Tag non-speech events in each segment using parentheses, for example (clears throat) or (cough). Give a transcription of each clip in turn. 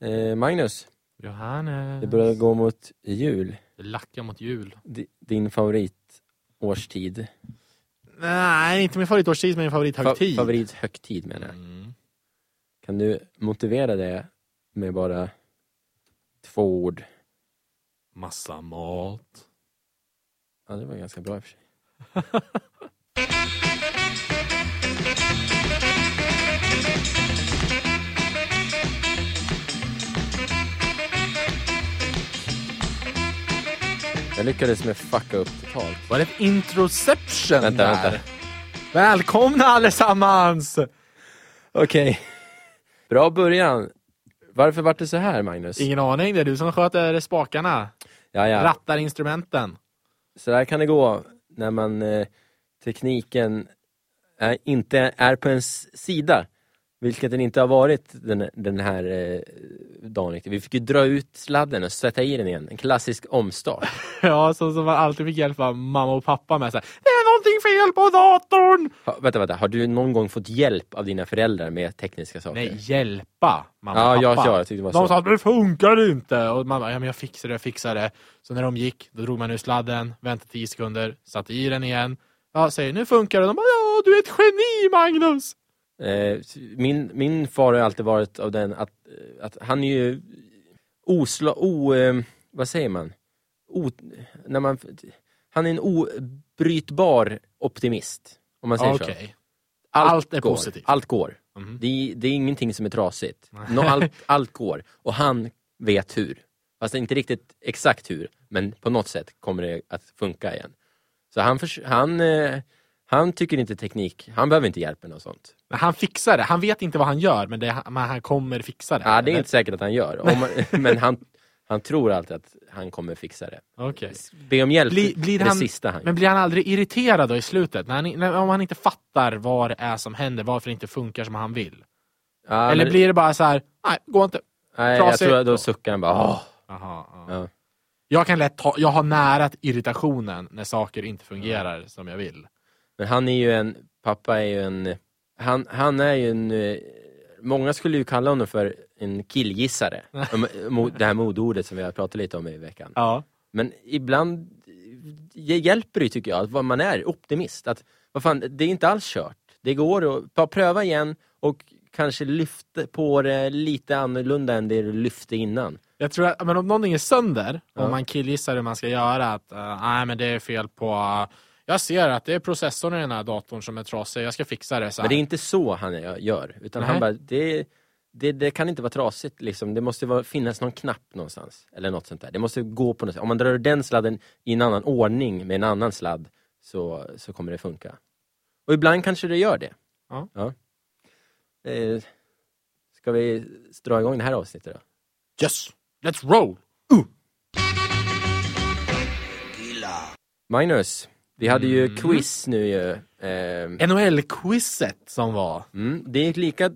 Eh, Magnus, Johannes. det börjar gå mot jul. Det lackar mot jul. Di- Din favoritårstid. Nej, inte min favoritårstid, men min Fa- favorithögtid. favorithögtid menar jag. Mm. Kan du motivera det med bara två ord? Massa mat. Ja, det var ganska bra i och för sig. (laughs) Jag lyckades med fucka upp totalt. Var det ett introception Vänta, där? vänta. Välkomna allesammans! Okej. Bra början. Varför vart det så här, Magnus? Ingen aning, det är du som sköter spakarna. Ja, ja. Rattar instrumenten. Så där kan det gå när man eh, tekniken är, inte är på ens sida. Vilket den inte har varit den, den här eh, dagen riktigt. Vi fick ju dra ut sladden och sätta i den igen. En klassisk omstart. (laughs) Ja, så som man alltid fick hjälpa mamma och pappa med. Så här, det är någonting fel på datorn! Ha, vänta, vänta. Har du någon gång fått hjälp av dina föräldrar med tekniska saker? Nej, hjälpa mamma Ja, och pappa. ja, jag tyckte det var de så. sa att det funkar inte. Och bara, ja men jag fixar det, jag fixar det. Så när de gick, då drog man ur sladden, väntade 10 sekunder, satte i den igen. Ja, säger nu funkar det. De bara, ja du är ett geni Magnus! Eh, min, min far har alltid varit av den att, eh, att han är ju osla... O, eh, vad säger man? O, när man? Han är en obrytbar optimist. Om man säger så. Okej. Allt är går. positivt. Allt går. Mhm. Det, är, det är ingenting som är trasigt. Nå, allt, allt går. Och han vet hur. Fast inte riktigt exakt hur, men på något sätt kommer det att funka igen. Så han, han, han tycker inte teknik, han behöver inte hjälp med något sånt. Men han fixar det. Han vet inte vad han gör, men, det, men han kommer fixa det. Ja, det är eller? inte säkert att han gör. Man, (laughs) men han, han tror alltid att han kommer fixa det. Okej. Be om hjälp Blir- blir det han- sista han Men blir han aldrig irriterad då i slutet? När han, när, om han inte fattar vad det är som händer, varför det inte funkar som han vill? ja, Eller men- blir det bara så här, nej, går inte. Nej, jag tror att då suckar han bara åh. Aha, ja. Ja. Jag kan lätt ta, jag har nära irritationen när saker inte fungerar som jag vill. Men han är ju en, pappa är ju en, han, han är ju en, eh, många skulle ju kalla honom för en killgissare. (laughs) Det här modordet som vi har pratat lite om i veckan. Ja. Men ibland eh, hjälper det tycker jag, att man är optimist. Att, vad fan, det är inte alls kört. Det går att bara pröva igen och kanske lyfta på det lite annorlunda än det du lyfte innan. Jag tror att men om någonting är sönder, Ja. om man killgissar hur man ska göra, att uh, nej men det är fel på jag ser att det är processorn i den här datorn som är trasig, jag ska fixa det så här. Men det är inte så han gör, utan Nej. han bara, det, det, det kan inte vara trasigt liksom. Det måste vara, finnas någon knapp någonstans. Eller något sånt där. Det måste gå på något sätt. Om man drar den sladden i en annan ordning med en annan sladd så, så kommer det funka. Och ibland kanske det gör det. Ja. Eh, ska vi dra igång det här avsnittet då? Yes! Let's roll! Magnus, vi hade ju Mm. quiz nu ju. Eh, NHL-quizet som var. mm, det gick lika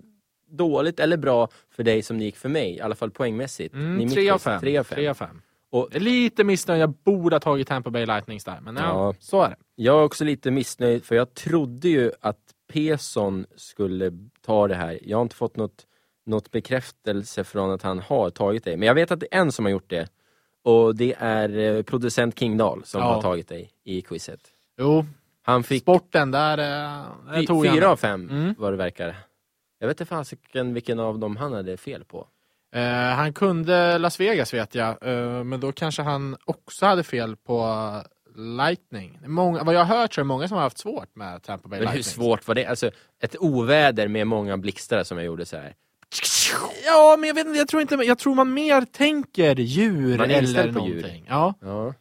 dåligt eller bra för dig som det gick för mig, i alla fall poängmässigt. Mm, Ni mitt tre av quiz, fem. Tre av fem. Tre av fem. Och Jag är lite missnöjd, jag borde ha tagit Tampa Bay Lightnings där, men ja, Ja. så är det. Jag är också lite missnöjd för jag trodde ju att Peson skulle ta det här. Jag har inte fått något, något bekräftelse från att han har tagit det. Men jag vet att det är en som har gjort det. Och det är eh, producent Kingdahl som Ja. har tagit dig i quizet. Jo, Han fick sporten där, eh, fy- tog fyra av fem Mm. vad det verkar. Jag vet inte fasiken vilken av dem han hade fel på. Eh, han kunde Las Vegas vet jag, eh, men då kanske han också hade fel på Lightning. Många, vad jag har hört så är det många som har haft svårt med Tampa Bay Men hur Lightning. svårt var det? Alltså ett oväder med många blixtar som jag gjorde så här. Ja, men jag vet inte, jag tror inte, jag tror man mer tänker djur Man eller på djur. någonting. Ja, Ja.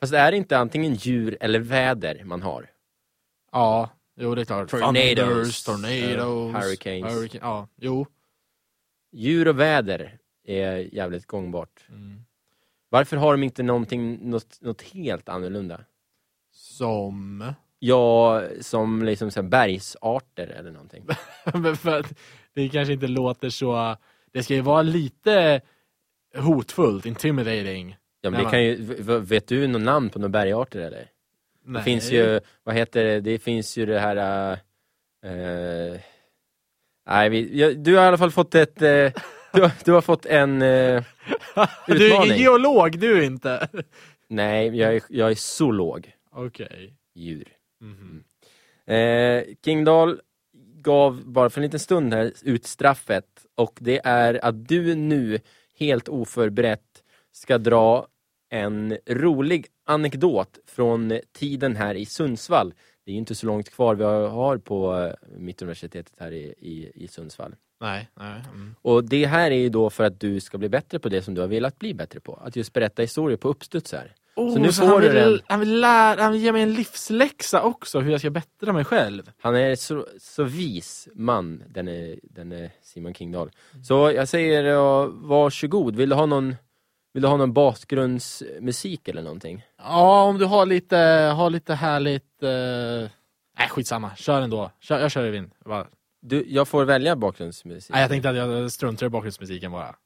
Fast det är inte antingen djur eller väder man har. ja, jo det är klart. Tornadoes. Tornadoes, Uh, hurricanes. hurricane- ja, jo. Djur och väder är jävligt gångbart. Mm. Varför har de inte någonting, något, något helt annorlunda? Som... Ja, som liksom så bergsarter eller någonting. (laughs) Men för att det kanske inte låter så... Det ska ju vara lite hotfullt, intimidating. Ja, men det kan ju, vet du någon namn på några bergarter eller? Det Nej. finns ju, vad heter det, det finns ju det här... eh, nej, vi, ja, du har i alla fall fått ett, eh, Du, har- du har fått en eh, (laughs) Du är ingen utmaning. geolog, du inte. Mm. Nej, jag är, jag är zoolog. Okej. Djur. Mhm. Eh, Kingdal gav bara för en liten stund här ut straffet och det är att du nu helt oförberett ska dra en rolig anekdot från tiden här i Sundsvall. Det är ju inte så långt kvar vi har på eh, Mittuniversitetet här i, i, i Sundsvall. Nej, nej. Mm. Och det här är ju då för att du ska bli bättre på det som du har velat bli bättre på. Att just berätta historier på uppstuds här. Oh, Så nu så får han du vill, den. Han vill, lära, han vill ge mig en livsläxa också, hur jag ska bättra mig själv. Han är så, så vis man, den är, den är Simon Kingdahl. Så jag säger uh, varsågod, vill du ha någon vill du ha någon bakgrundsmusik eller någonting? Ja, om du har lite, har lite härligt... Eh... Nej, skitsamma. Kör ändå. Kör, jag kör i vind. Bara... Du, jag får välja bakgrundsmusik. Nej, jag tänkte att jag struntar i bakgrundsmusiken bara.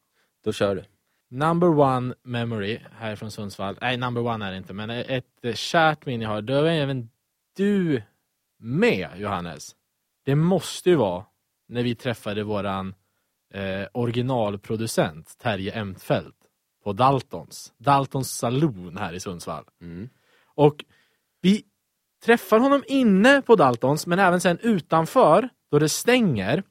Då kör du. Number one memory här från Sundsvall. Nej, number one är det inte, men ett kärt minne jag har. Det var även du med, Johannes. Det måste ju vara när vi träffade våran eh, originalproducent Terje Emtfeldt på Daltons. Daltons saloon här i Sundsvall. Mm. Och vi träffar honom inne på Daltons, men även sen utanför, då det stänger.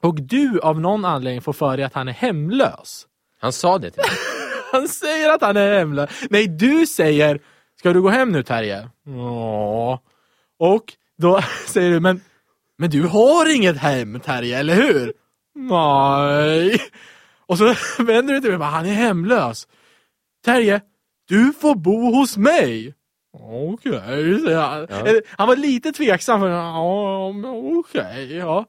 Och du av någon anledning får för dig att han är hemlös. Han sa det till mig. (laughs) Han säger att han är hemlös. Nej, du säger Ska du gå hem nu Terje? Ja. Och då (laughs) säger du, men, men du har inget hem Terje, eller hur? Nej. Och så (laughs) vänder du dig till mig och bara, han är hemlös. Terje, du får bo hos mig. Okej, säger han. Ja. Han var lite tveksam. För, ja, okej, ja.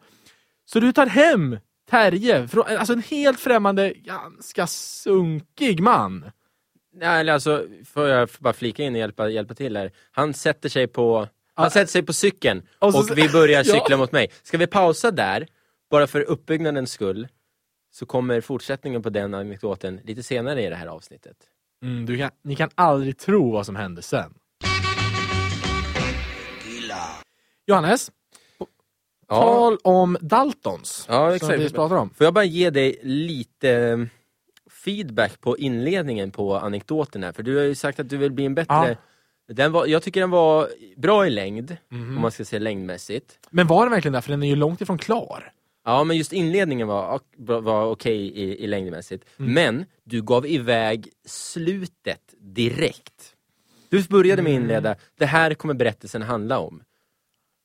Så du tar hem Terje, från, alltså en helt främmande, ganska sunkig man. Nej, eller alltså, får jag bara flika in och hjälpa, hjälpa till här. Han sätter sig på han Ja. sätter sig på cykeln Och och, så- vi börjar (laughs) Ja. cykla mot mig. Ska vi pausa där, bara för uppbyggnadens skull, så kommer fortsättningen på den anekdoten lite senare i det här avsnittet. Mm, du kan, ni kan aldrig tro vad som hände sen. Johannes, Ja, tal om Daltons. ja Som exakt. vi pratar om. Får jag bara ge dig lite eh, feedback på inledningen på anekdoten här? För du har ju sagt att du vill bli en bättre... Den var, jag tycker den var bra i längd, Mhm. om man ska se längdmässigt. Men var den verkligen där? För den är ju långt ifrån klar. Ja, men just inledningen var, var okej i, i längdmässigt. Mm. Men du gav iväg slutet direkt. Du började med att Mm. inleda, det här kommer berättelsen handla om.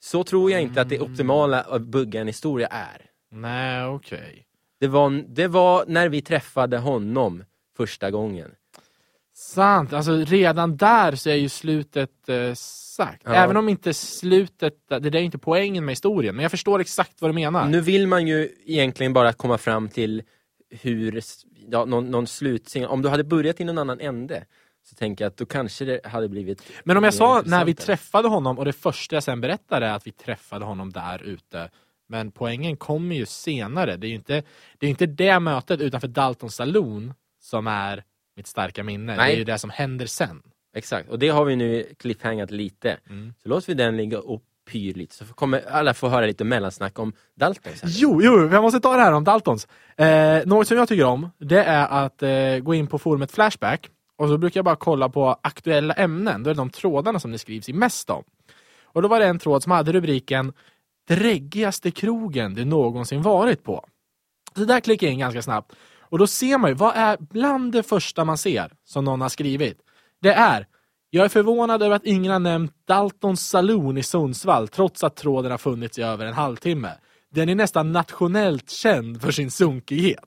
Så tror jag inte att Mm. det optimala att bygga en historia är. Nej, okej. Det var, det var när vi träffade honom första gången. Sant, alltså redan där så är ju slutet eh, sagt. Ja. Även om inte slutet, det där är inte poängen med historien. Men jag förstår exakt vad du menar. Nu vill man ju egentligen bara komma fram till hur, ja, någon, någon slutsignal. Om du hade börjat i någon annan ände så tänker jag att då kanske det hade blivit Men om jag sa när vi träffade honom och det första jag sen berättade är att vi träffade honom där ute. Men poängen kommer ju senare. Det är ju inte det, är inte det mötet utanför Dalton Saloon som är mitt starka minne. Nej. Det är ju det som händer sen. Exakt, och det har vi nu cliffhangat lite. Mm. Så låter vi den ligga och pyr lite, så kommer alla få höra lite mellansnack om Dalton sen. Jo, jo, jag måste ta det här om Daltons. Eh, något som jag tycker om, det är att eh, gå in på forumet Flashback och så brukar jag bara kolla på aktuella ämnen. Då är det de trådarna som det skrivs i mest om. Och då var det en tråd som hade rubriken Dräggigaste krogen du någonsin varit på. Så där klickar jag in ganska snabbt. Och då ser man ju, vad är bland det första man ser som någon har skrivit? Det är jag är förvånad över att ingen har nämnt Daltons Saloon i Sundsvall trots att tråden har funnits i över en halvtimme. Den är nästan nationellt känd för sin sunkighet.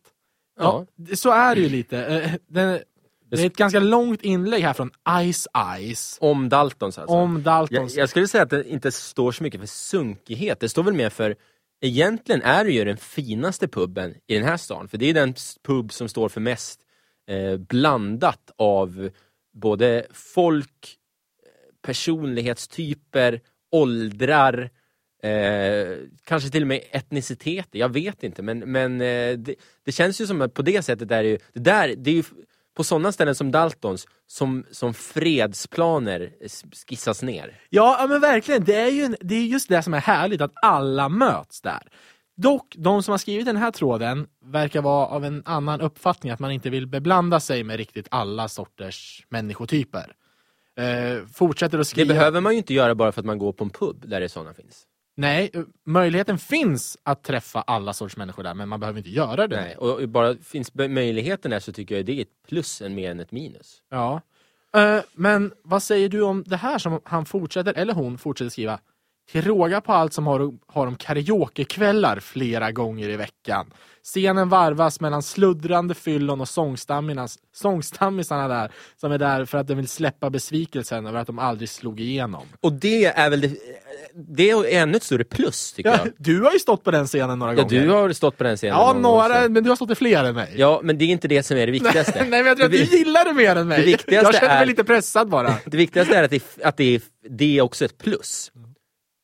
Ja, det- så är det ju lite. Eh, Den, det är ett ganska långt inlägg här från Ice Ice Om Daltons alltså. om jag, Daltons. jag skulle säga att det inte står så mycket för sunkighet, det står väl mer för Egentligen är det ju den finaste puben i den här stan, för det är den pub som står för mest eh, blandat av både folk, eh, personlighetstyper, åldrar, eh, kanske till och med etniciteter, jag vet inte men, men eh, det, det känns ju som att på det sättet är det ju, det där, det är ju på sådana ställen som Daltons som, som fredsplaner skissas ner. Ja, men verkligen. Det är ju det är just det som är härligt, att alla möts där. Dock, de som har skrivit den här tråden verkar vara av en annan uppfattning, att man inte vill beblanda sig med riktigt alla sorters människotyper. Eh, fortsätter att Det skriva... behöver man ju inte göra bara för att man går på en pub där det sådana finns. Nej, eh, möjligheten finns att träffa alla sorts människor där, men man behöver inte göra det. Nej, och bara finns möjligheten där så tycker jag det är ett plus än mer än ett minus. Ja. Eh, men vad säger du om det här som han fortsätter, eller hon fortsätter skriva? Till råga på allt som har, har de karaokekvällar flera gånger i veckan. Scenen varvas mellan sluddrande fyllon och sångstammisarna, där, som är där för att de vill släppa besvikelsen över att de aldrig slog igenom. Och det är väl det, det är ännu ett större plus tycker Ja, jag. du har ju stått på den scenen några Ja, gånger. du har stått på den scenen ja, några, men du har stått i fler än mig. Ja, men det är inte det som är det (laughs) viktigaste. Nej, men jag tror att du gillar det mer än mig. det viktigaste jag känner mig är- lite pressad bara. (laughs) det viktigaste är att, det, att det, det är också ett plus.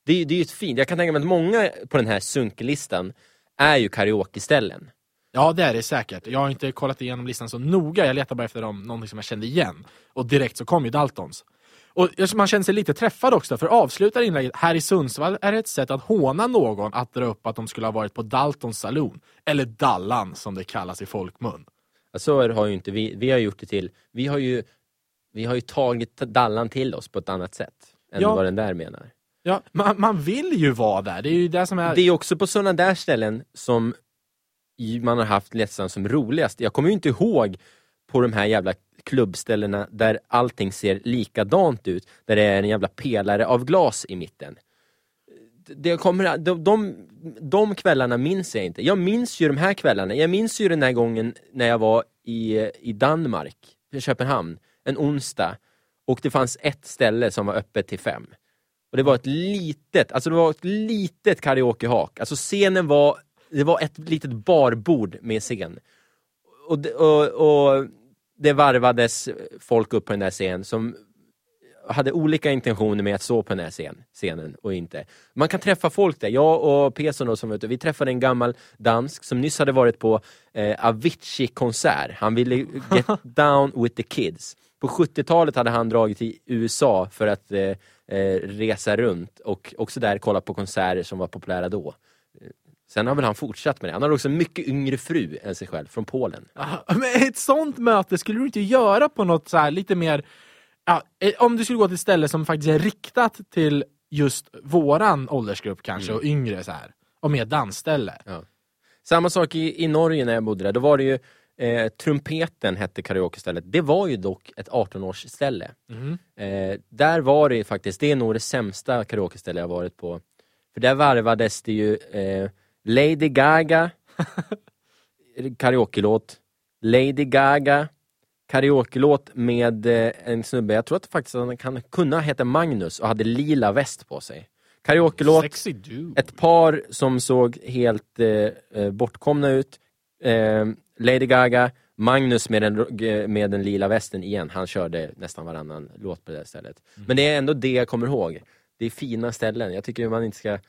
Det, det är ju ett fint, jag kan tänka mig att många på den här sunklistan är ju karaoke-ställen. Ja, det är det säkert. Jag har inte kollat igenom listan så noga. Jag letar bara efter dem, någonting som jag kände igen. Och direkt så kom ju Daltons. Och man känner sig lite träffad också, för avslutar inlägget här i Sundsvall är det ett sätt att håna någon att dra upp att de skulle ha varit på Daltons saloon. Eller Dallan som det kallas i folkmun. Ja, Så har ju inte vi, vi har gjort det till, vi har ju, vi har ju tagit dallan till oss på ett annat sätt än Ja. vad den där menar. Ja, man, man vill ju vara där. Det är ju det som är... Det är också på sådana där ställen som man har haft nästan som roligast. Jag kommer ju inte ihåg på de här jävla klubbställena där allting ser likadant ut, där det är en jävla pelare av glas i mitten. Det kommer, de, de, de kvällarna minns jag inte. Jag minns ju de här kvällarna. Jag minns ju den här gången när jag var i, i Danmark, i Köpenhamn, en onsdag. Och det fanns ett ställe som var öppet till fem. Och det var ett litet, alltså det var ett litet karaokehak. Alltså scenen var, det var ett litet barbord med scen. Och, det- och, och det varvades folk upp på den där scenen som hade olika intentioner med att stå på den här scen, scenen och inte. Man kan träffa folk där. Jag och Peson då, som vet, vi träffade en gammal dansk som nyss hade varit på eh, Avicii-konsert. Han ville get (laughs) down with the kids. På 70-talet hade han dragit till USA för att eh, eh, resa runt och också där kolla på konserter som var populära då. Eh, Sen har väl han fortsatt med det. Han har också en mycket yngre fru än sig själv, från Polen. Ja, Men ett sånt möte skulle du inte göra på något så här lite mer... Ja, eh, om du skulle gå till ett ställe som faktiskt är riktat till just våran åldersgrupp kanske, och yngre så här. Och mer dansställe. Samma sak i, i Norge när jag bodde där. Då var det ju eh, Trumpeten hette karaokestället. Det var ju dock ett 18-årsställe. Mhm. Eh, där var det ju faktiskt, det är nog det sämsta karaokeställe jag varit på. För där varvades det ju eh, Lady Gaga, (laughs) karaokelåt, Lady Gaga, karaokelåt med eh, en snubbe, jag tror att faktiskt han kan kunna heta Magnus och hade lila väst på sig. Karaokelåt, ett par som såg helt eh, eh, bortkomna ut. Eh, Lady Gaga, Magnus med den, eh, med den lila västen igen. Han körde nästan varannan låt på det stället. Men det är ändå det jag kommer ihåg. Det är fina ställen. Jag tycker man inte ska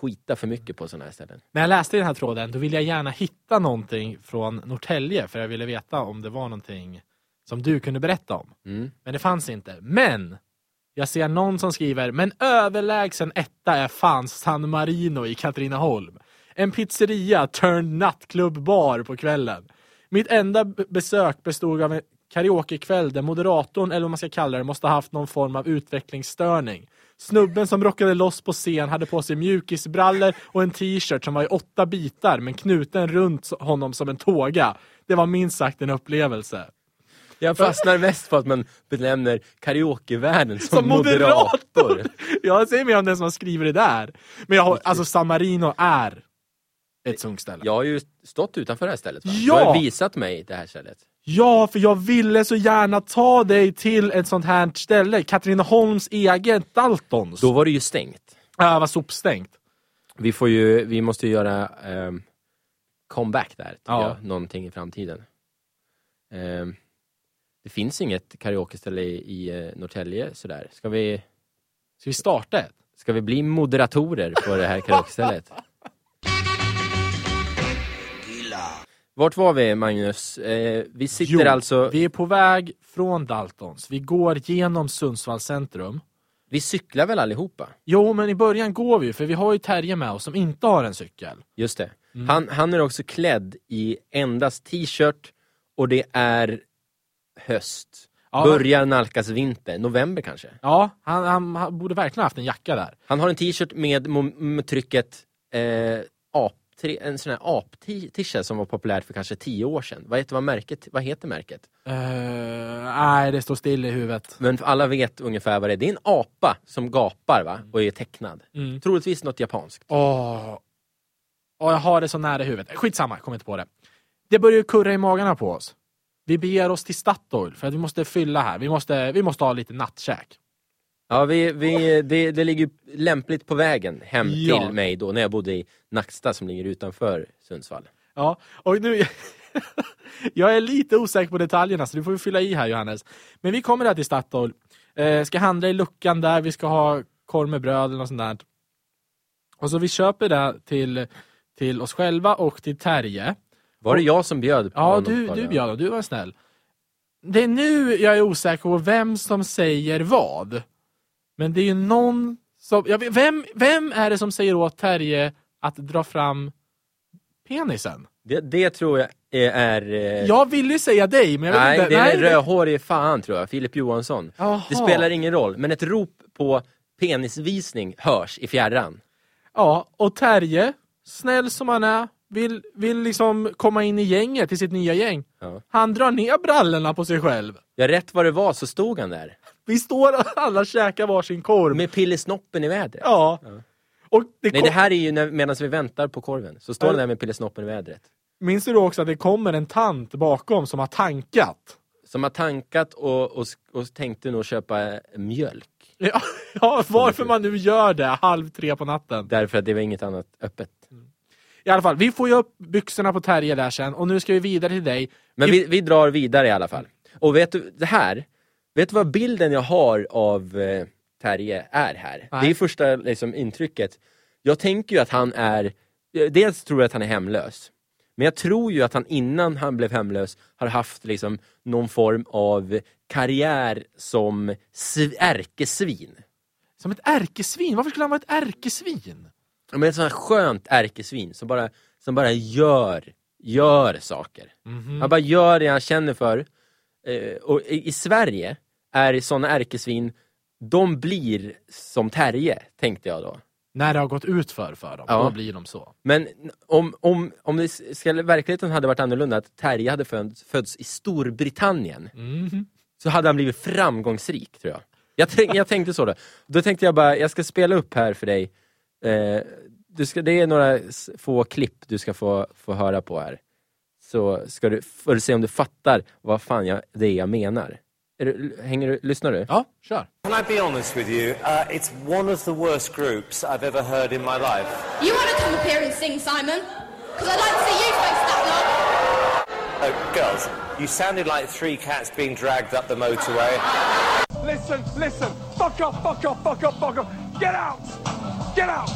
skita för mycket på sådana här ställen. När jag läste den här tråden, då ville jag gärna hitta någonting från Norrtälje, för jag ville veta om det var någonting som du kunde berätta om. Mm. Men det fanns inte. Men! Jag ser någon som skriver, men överlägsen etta är fan San Marino i Katrineholm. En pizzeria turned nattklubbbar på kvällen. Mitt enda besök bestod av en karaokekväll där moderatorn, eller vad man ska kalla det, måste ha haft någon form av utvecklingsstörning. Snubben som rockade loss på scen hade på sig mjukisbrallor och en t-shirt som var i åtta bitar men knuten runt honom som en tåga. Det var minst sagt en upplevelse. Jag fastnar mest på att man benämner karaokevärlden som, Som moderator! moderator. (laughs) Jag säger mer om den som skriver det där. Men jag alltså San Marino är ett sunkställe. Jag har ju stått utanför det här stället. Va? Ja! Du har visat mig det här stället. Ja, för jag ville så gärna ta dig till ett sånt här ställe. Katrineholms eget Daltons. Då var det ju stängt. Ja, var sopstängt. Vi, får ju, vi måste ju göra ehm, comeback där, Ja. jag, någonting i framtiden. Ehm, det finns inget karaokeställe i, i uh, Norrtälje sådär. Ska vi, Ska vi starta ett? ska vi bli moderatorer på det här karaokestället? (laughs) Vart var vi Magnus? Eh, vi sitter Jo, alltså... Vi är på väg från Daltons. Vi går genom Sundsvalls centrum. Vi cyklar väl allihopa? Jo, men i början går vi ju, för vi har ju Terje med oss som inte har en cykel. Just det. Mm. Han, han är också klädd i endast t-shirt och det är höst. Ja, Börjar nalkas vinter, november kanske. Ja, han, han, han borde verkligen haft en jacka där. Han har en t-shirt med, med trycket eh, ap, tri- en sån här ap-t-shirt som var populärt för kanske tio år sedan. Vad heter, vad märket, vad heter märket? Eh, nej, det står still i huvudet. Men alla vet ungefär vad det är. Det är en apa som gapar va? och är tecknad. Mm. Troligtvis något japanskt. Åh, Åh, jag har det så nära i huvudet. Skitsamma, jag kommer inte på det. Det börjar ju kurra i magarna på oss. Vi beger oss till Statoil för att vi måste fylla här. Vi måste, vi måste ha lite nattkäk. Ja, vi, vi, det, det ligger lämpligt på vägen hem Ja. till mig då när jag bodde i Nacksta som ligger utanför Sundsvall. Ja, och nu... (laughs) jag är lite osäker på detaljerna så du får ju fylla i här Johannes. Men vi kommer där till Statoil. Eh, ska handla i luckan där, vi ska ha korv med bröd eller något sånt där. Och så vi köper det till, till oss själva och till Terje. Var det jag som bjöd på Ja, du, du bjöd, du var snäll. Det är nu jag är osäker på vem som säger vad. Men det är ju någon som... Jag vet, vem, vem är det som säger åt Terje att dra fram penisen? Det, det tror jag är... är eh, Jag ville ju säga dig, men jag vet nej, inte. det är en det- rödhårig fan tror jag, Filip Johansson. Jaha. Det spelar ingen roll, men ett rop på penisvisning hörs i fjärran. Ja, och Terje, snäll som han är, vill, vill liksom komma in i gänget, i sitt nya gäng. Ja. Han drar ner brallorna på sig själv. Ja, rätt vad det var så stod han där. Vi står och alla käkar varsin korv. Med pillesnoppen i vädret. Ja. Och det Nej, det här är ju när- medan vi väntar på korven. Så står han där med pillesnoppen i vädret. Minns du då också att det kommer en tant bakom som har tankat? Som har tankat och, och, och tänkte nog köpa eh, mjölk. Ja, (laughs) ja, varför man nu gör det halv tre på natten. Därför att det var inget annat öppet. I alla fall, vi får ju upp byxorna på Terje där sen och nu ska vi vidare till dig. Men vi, vi drar vidare i alla fall. Och vet du, det här, vet du vad bilden jag har av eh, Terje är här? Nej. Det är första liksom, intrycket. Jag tänker ju att han är, eh, dels tror jag att han är hemlös. Men jag tror ju att han innan han blev hemlös har haft liksom, någon form av karriär som sv- ärkesvin. Som ett ärkesvin? Varför skulle han vara ett ärkesvin? Ja, Men ett sånt här skönt ärkesvin som bara, som bara gör, gör saker. Mhm. Han bara gör det han känner för. Eh, och i, Sverige är såna ärkesvin, de blir som Terje, tänkte jag då. När det har gått ut för, för dem, Ja. då blir de så. Men om, om, om det ska, verkligheten hade varit annorlunda, att Terje hade föds, fötts i Storbritannien, Mhm. så hade han blivit framgångsrik tror jag. Jag, tänk, jag tänkte så då. Då tänkte jag bara, jag ska spela upp här för dig. Eh, du ska, det är några få klipp du ska få, få höra på här. Så ska du, får du se om du fattar vad fan jag, det är jag menar. Är du, hänger du, lyssnar du? Ja, kör. Can I be honest with you? Uh, it's one of the worst groups I've ever heard in my life. You want to come up here and sing, Simon? Because I'd like to see you face that lot. Oh, girls, you sounded like three cats being dragged up the motorway. Listen, listen. Fuck off, fuck off, fuck off, fuck off. Get out! Get out!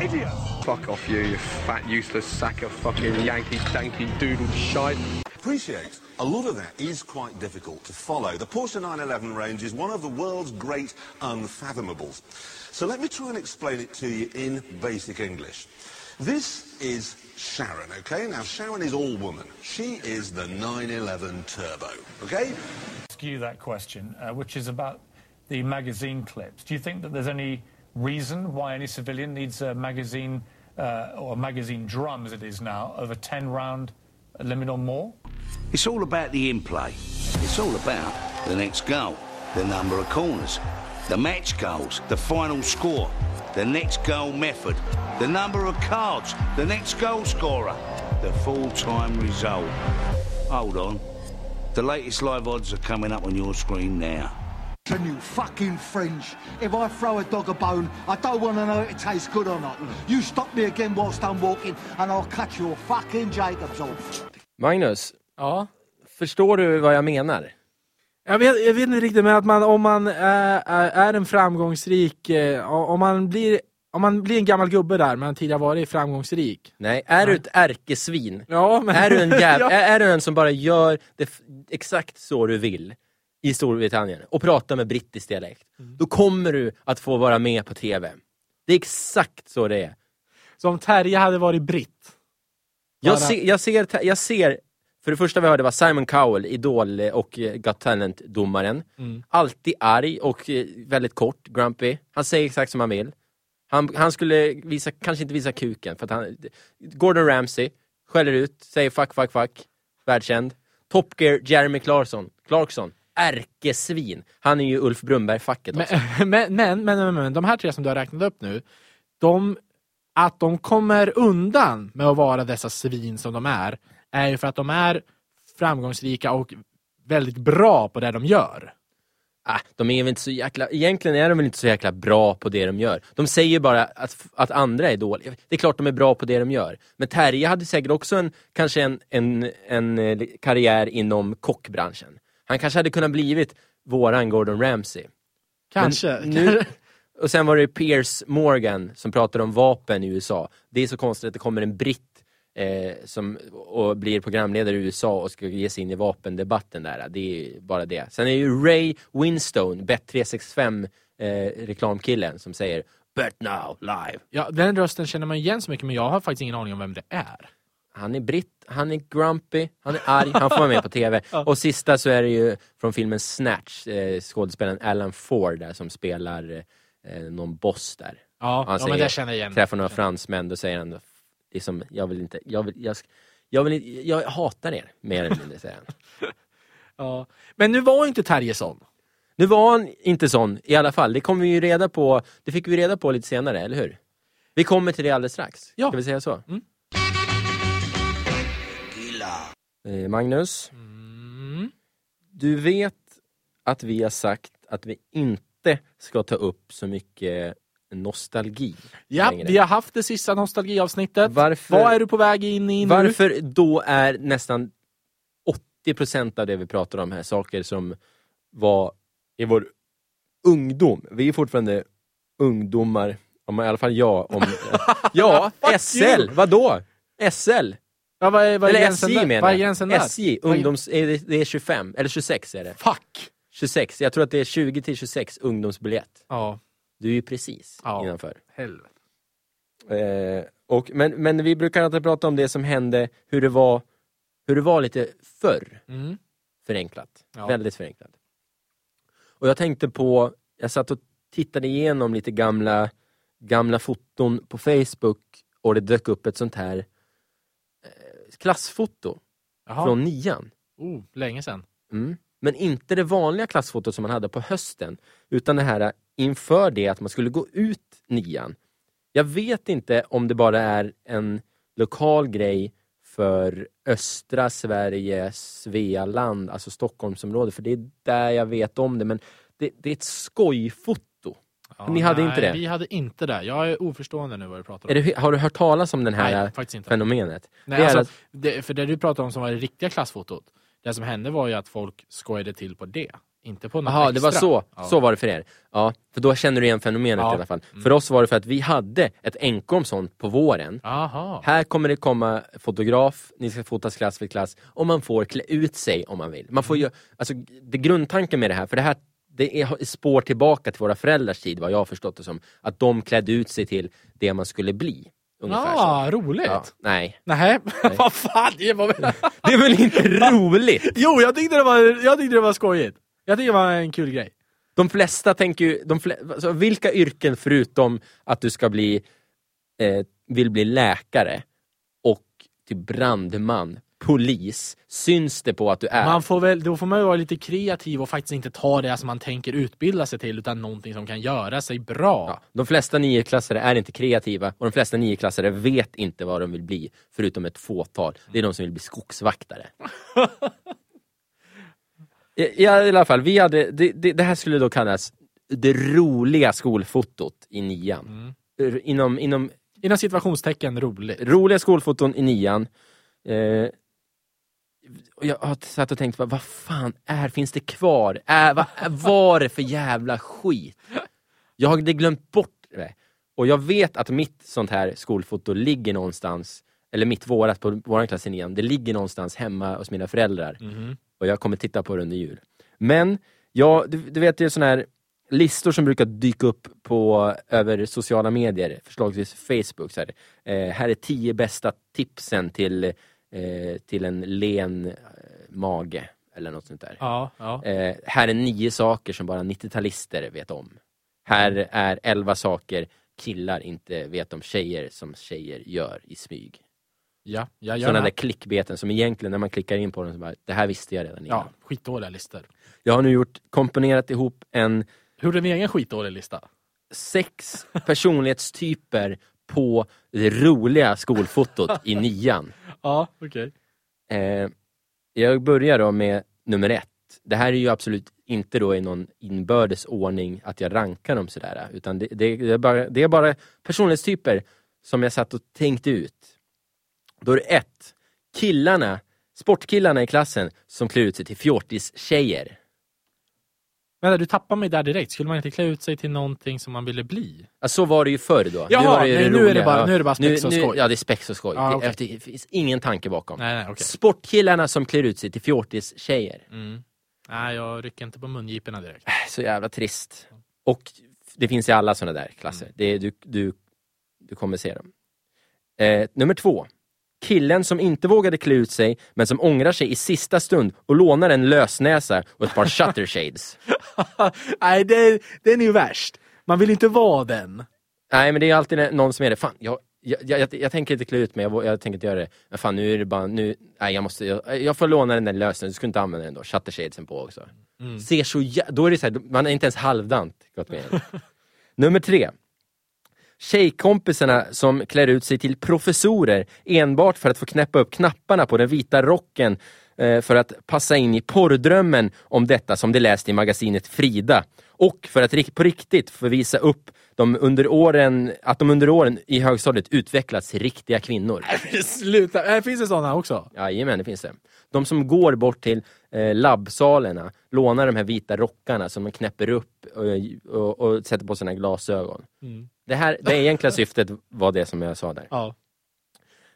Idiots! Fuck off you, you fat useless sack of fucking Yankee danky doodle shite. appreciate a lot of that is quite difficult to follow. The Porsche 911 range is one of the world's great unfathomables. So let me try and explain it to you in basic English. This is Sharon, okay? Now, Sharon is all woman. She is the 911 Turbo, okay? ask you that question, uh, which is about the magazine clips. Do you think that there's any reason why any civilian needs a magazine uh, or magazine drum, as it is now, of a 10 round limit or more? It's all about the in play. It's all about the next goal, the number of corners, the match goals, the final score, the next goal method, the number of cards, the next goal scorer, the full time result. Hold on. The latest live odds are coming up on your screen now. Can you fucking French? If I throw a dog a bone, I don't want to know if it tastes good or not. You stop me again whilst I'm walking, and I'll cut your fucking Jacobs off. Magnus, Ja. förstår du vad jag menar? Jag vet, jag vet inte riktigt, men att man, om man är, är, är en framgångsrik, eh, om man blir om man blir en gammal gubbe där, men tidigare varit framgångsrik. Nej, är du ett ärkesvin? Ja, men... Är du en jäv... (laughs) ja. är, är du en som bara gör det exakt så du vill? I Storbritannien och prata med brittisk dialekt, då kommer du att få vara med på TV. Det är exakt så det är. Så om Terje hade varit britt? Jag, ser, jag, ser, jag ser, för det första vi hörde var Simon Cowell, Idol och eh, Got Talent-domaren. Mm. Alltid arg och eh, väldigt kort, grumpy. Han säger exakt som han vill. Han, han skulle visa, kanske inte visa kuken, för han... Gordon Ramsay skäller ut, säger fuck, fuck, fuck. Världskänd. Top Gear, Jeremy Clarkson. Clarkson. Ärkesvin. Han är ju Ulf Brunnberg-facket också. (laughs) Men, men, men, men, men, men de här tre som du har räknat upp nu, de, att de kommer undan med att vara dessa svin som de är, är ju för att de är framgångsrika och väldigt bra på det de gör. Ah, de är väl inte så jäkla, egentligen är de väl inte så jäkla bra på det de gör. De säger bara att, att andra är dåliga. Det är klart de är bra på det de gör. Men Terje hade säkert också en, kanske en, en, en eh, karriär inom kockbranschen. Han kanske hade kunnat blivit våran Gordon Ramsay. Kanske. Nu, och sen var det Piers Morgan som pratade om vapen i USA. Det är så konstigt att det kommer en britt eh, som och blir programledare i USA och ska ge sig in i vapendebatten där. Det är bara det. Sen är det ju Ray Winstone, Bet365 eh, reklamkillen som säger Bet now, live. Ja, den rösten känner man igen så mycket, men jag har faktiskt ingen aning om vem det är. Han är britt, han är grumpy, han är arg, han får vara med på TV. (laughs) Och sista så är det ju från filmen Snatch, eh, skådespelaren Alan Ford där som spelar eh, någon boss där. Ja, Han ja men det känner jag igen. Träffar några fransmän, då säger han det är som, jag vill inte, jag vill, jag, jag vill inte, jag hatar er, mer eller mindre säger han. (laughs) Ja. Men nu var inte Terje sån. Nu var han inte sån i alla fall, det kom vi ju reda på, det fick vi reda på lite senare, eller hur? Vi kommer till det alldeles strax, Ja. ska vi säga så? Mm. Magnus, Mm. du vet att vi har sagt att vi inte ska ta upp så mycket nostalgi Ja, längre. vi har haft det sista nostalgiavsnittet. Varför- Vad är du på väg in i nu? Varför då är nästan 80% av det vi pratar om här saker som var i vår ungdom. Vi är fortfarande ungdomar, om, i alla fall jag. Om, (laughs) ja, SL, vadå? SL? Ja, vad är, vad är eller SJ där? menar Vad är jag. gränsen där? SJ, ungdoms, är det, det är 25, eller 26 är det. Fuck! 26, jag tror att det är 20 till 26 ungdomsbiljett. Ja, Du är ju precis Ja. innanför. helvete. Eh, och, men, men vi brukar alltid prata om det som hände, hur det var, hur det var lite förr. Mm. Förenklat. Ja. Väldigt förenklat. Och jag tänkte på, jag satt och tittade igenom lite gamla, gamla foton på Facebook och det dök upp ett sånt här klassfoto Jaha. från nian. Oh, länge sedan. Mm. Men inte det vanliga klassfotot som man hade på hösten, utan det här inför det att man skulle gå ut nian. Jag vet inte om det bara är en lokal grej för östra Sverige, Svealand, alltså Stockholmsområdet, för det är där jag vet om det, men det, det är ett skojfoto. Ja, Ni hade nej, inte det? Vi hade inte det. Jag är oförstående nu vad du pratar om. Det, har du hört talas om det här Nej, faktiskt inte. fenomenet? Nej, det alltså, att- det, för det du pratar om som var det riktiga klassfotot, det som hände var ju att folk skojade till på det. Inte på något Jaha, det var extra. så. Ja. Så var det för er. Ja, för då känner du igen fenomenet Ja. i alla fall. För oss var det för att vi hade ett enkom sånt på våren. Jaha. Här kommer det komma fotograf, ni ska fotas klass för klass och man får klä ut sig om man vill. Man får ju, alltså, det grundtanken med det här, för det här det är spår tillbaka till våra föräldrars tid vad jag har förstått det som. Att de klädde ut sig till det man skulle bli. Ungefär Ja, så. roligt. Ja, nej, (laughs) Nej, vad fan, det var det är väl inte (laughs) roligt? Jo, jag tyckte, det var, jag tyckte det var skojigt. Jag tyckte det var en kul grej. De flesta tänker ju, de fle, alltså, vilka yrken förutom att du ska bli, eh, vill bli läkare och till brandman, polis, syns det på att du är? Man får väl, då får man ju vara lite kreativ och faktiskt inte ta det som man tänker utbilda sig till, utan någonting som kan göra sig bra. Ja, de flesta nioklassare är inte kreativa och de flesta nioklassare vet inte vad de vill bli, förutom ett fåtal. Det är de som vill bli skogsvaktare. I, I alla fall, vi hade, det, det, det här skulle då kallas det roliga skolfotot i nian. R- Inom, inom Inom situationstecken roligt. roliga skolfoton i nian. Eh, jag har satt och tänkt, vad, fan är, finns det kvar? Är, vad var det för jävla skit? Jag hade glömt bort det. Och jag vet att mitt sånt här skolfoto ligger någonstans, eller mitt vårat på vår klass i nian, det ligger någonstans hemma hos mina föräldrar. Och jag kommer titta på det under jul. Men, ja, du, du vet det är sådana här listor som brukar dyka upp på, över sociala medier, förslagsvis Facebook. Så här, eh, här är tio bästa tipsen till, eh, till en len eh, mage. Eller något sånt där. Ja, ja. Eh, här är nio saker som bara 90-talister vet om. Här är elva saker killar inte vet om tjejer som tjejer gör i smyg. Ja, ja, Sådana gärna. där klickbeten som egentligen när man klickar in på dem så bara, det här visste jag redan innan. Ja, skitdåliga listor. Jag har nu gjort, komponerat ihop en Gjorde en egen skitdålig lista. sex personlighetstyper på det roliga skolfotot i (laughs) nian. Ja, okej. Eh, jag börjar då med nummer ett. Det här är ju absolut inte då i någon inbördes ordning att jag rankar dem sådär. Utan det, det, det, är bara, det är bara personlighetstyper som jag satt och tänkte ut. Då är det ett. Killarna, sportkillarna i klassen som klär ut sig till fjortis-tjejer. Vänta, du tappar mig där direkt. Skulle man inte klä ut sig till någonting som man ville bli? Ja, så var det ju förr då. Jaha, var det ju nej, det nu är det bara- nu är det bara spex och nu, skoj. Ja, det är spex och skoj. Det, okej. det finns ingen tanke bakom. Nej, nej, okej. Sportkillarna som klär ut sig till fjortis-tjejer. Mm. Nej, jag rycker inte på mungiporna direkt. Så jävla trist. Och det finns i alla sådana där klasser. Det är, du, du, du kommer se dem. Eh, nummer två. Killen som inte vågade klä ut sig, men som ångrar sig i sista stund och lånar en lösnäsa och ett par shutter shades. (laughs) Nej, det, den är ju värst. Man vill inte vara den. Nej, men det är alltid någon som är det. Fan, jag, jag, jag, jag tänker inte klä ut mig, jag, jag tänker inte göra det. Men fan, nu är det bara, nu, nej, jag måste, jag, jag får låna den där lösningen, du ska inte använda den då. Shutter shadesen på också. Mm. Ser så jä- då är det så här, man är inte ens halvdant gått med. (laughs) Nummer tre. Tjejkompisarna som klär ut sig till professorer enbart för att få knäppa upp knapparna på den vita rocken eh, för att passa in i porrdrömmen om detta som de läst i magasinet Frida. Och för att på riktigt få visa upp de under åren, att de under åren i högstadiet utvecklats till riktiga kvinnor. (laughs) Sluta, äh, finns det sådana också? Jajamän, det finns det. De som går bort till eh, labbsalerna, lånar de här vita rockarna som de knäpper upp och, och, och sätter på sina glasögon. Mm. Det, här, det egentliga syftet var det som jag sa där. Ja.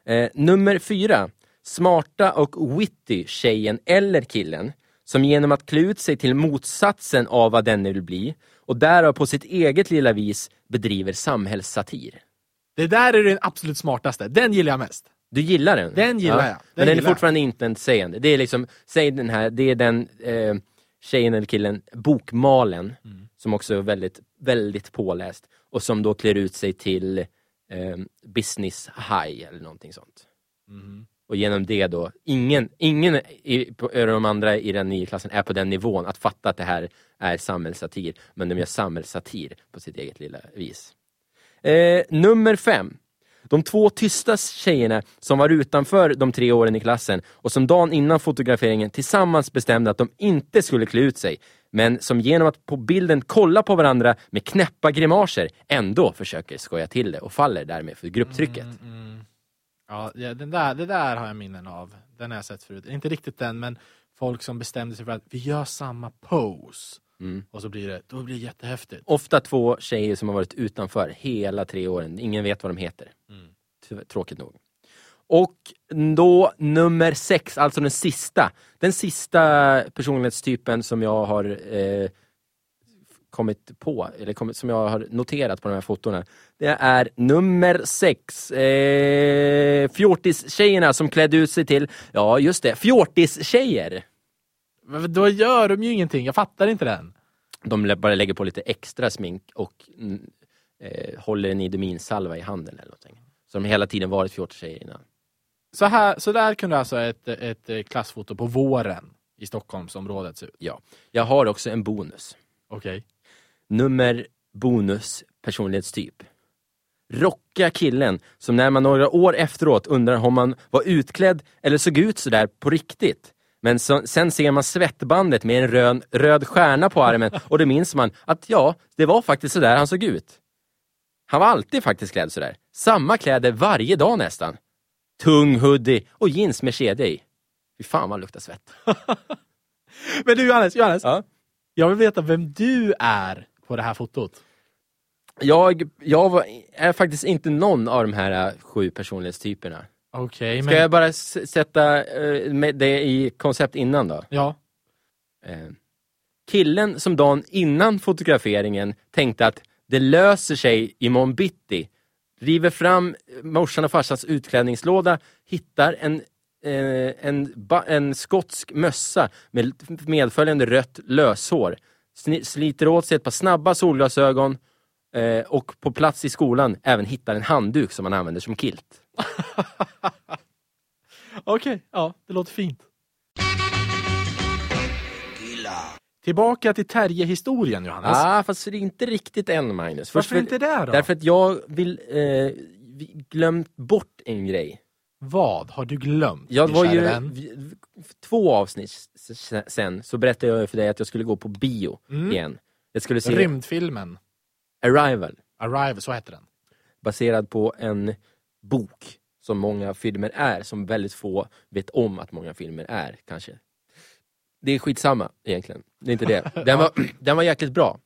Eh, nummer fyra. Smarta och witty tjejen eller killen som genom att klä ut sig till motsatsen av vad denne vill bli och därav på sitt eget lilla vis bedriver samhällssatir. Det där är den absolut smartaste. Den gillar jag mest. Du gillar den? Den gillar jag. Den men den är fortfarande inte intetsägande. Det är liksom, säg den här, det är den eh, tjejen eller killen, bokmalen, Mm. som också är väldigt, väldigt påläst och som då klär ut sig till eh, business high eller någonting sånt. Mm. Och genom det då, ingen, ingen i, på, de andra i den nya klassen är på den nivån att fatta att det här är samhällssatir, men de gör samhällssatir på sitt eget lilla vis. Eh, nummer fem. De två tysta tjejerna som var utanför de tre åren i klassen och som dagen innan fotograferingen tillsammans bestämde att de inte skulle klä ut sig, men som genom att på bilden kolla på varandra med knäppa grimaser ändå försöker skoja till det och faller därmed för grupptrycket. Mm, mm. Ja, ja den där, det där har jag minnen av. Den har jag sett förut. Inte riktigt den, men folk som bestämde sig för att vi gör samma pose. Mm. Och så blir det, då blir det jättehäftigt. Ofta två tjejer som har varit utanför hela tre åren. Ingen vet vad de heter. Tyvärr, Tråkigt nog. Och då nummer sex, alltså den sista. Den sista personlighetstypen som jag har eh, kommit på, eller kommit, som jag har noterat på de här fotona. Det är nummer sex. Eh, fjortis-tjejerna som klädde ut sig till, ja just det, fjortis-tjejer. Men då gör de ju ingenting. Jag fattar inte den. De bara lägger på lite extra smink och mm, eh, håller en idominsalva i handen eller någonting. Har hela tiden varit fjortis-tjejer innan. Så, här, så där kunde alltså ett, ett eh, klassfoto på våren i Stockholmsområdet se ut. Ja. Jag har också en bonus. Okej. Nummer bonus personlighetstyp. Rockiga killen som när man några år efteråt undrar om man var utklädd eller såg ut sådär på riktigt. Men så, sen ser man svettbandet med en röd, röd stjärna på armen (laughs) och då minns man att ja, det var faktiskt sådär han såg ut. Han var alltid faktiskt klädd sådär. Samma kläder varje dag nästan. Tung hoodie och jeans med kedja i. Fy fan vad han luktar svett. (laughs) Men du Johannes, Johannes. Ja. Jag vill veta vem du är på det här fotot. Jag, jag var, är faktiskt inte någon av de här äh, sju personlighetstyperna. Okej, Ska men... jag bara s- sätta eh, med det i koncept innan då? Ja. Eh, killen som dagen innan fotograferingen tänkte att det löser sig imorgon bitti, river fram morsan och farsans utklädningslåda, hittar en, eh, en, ba, en skotsk mössa med medföljande rött löshår, sni- sliter åt sig ett par snabba solglasögon eh, och på plats i skolan även hittar en handduk som man använder som kilt. (laughs) Okej, ja, det låter fint. Tillbaka till Terje-historien, Johannes. ah, fast det är inte riktigt än Magnus. Varför för- inte det då? Därför att jag vill eh, glömt bort en grej. Vad har du glömt, Jag var ju, vän? två avsnitt sen så berättade jag för dig att jag skulle gå på bio Mm. igen. Jag skulle se Rymdfilmen. Arrival, Arrival, så heter den. baserad på en bok som många filmer är, som väldigt få vet om att många filmer är, kanske. Det är skitsamma egentligen, det är inte det. (laughs) Den var, (clears throat) den var jäkligt bra.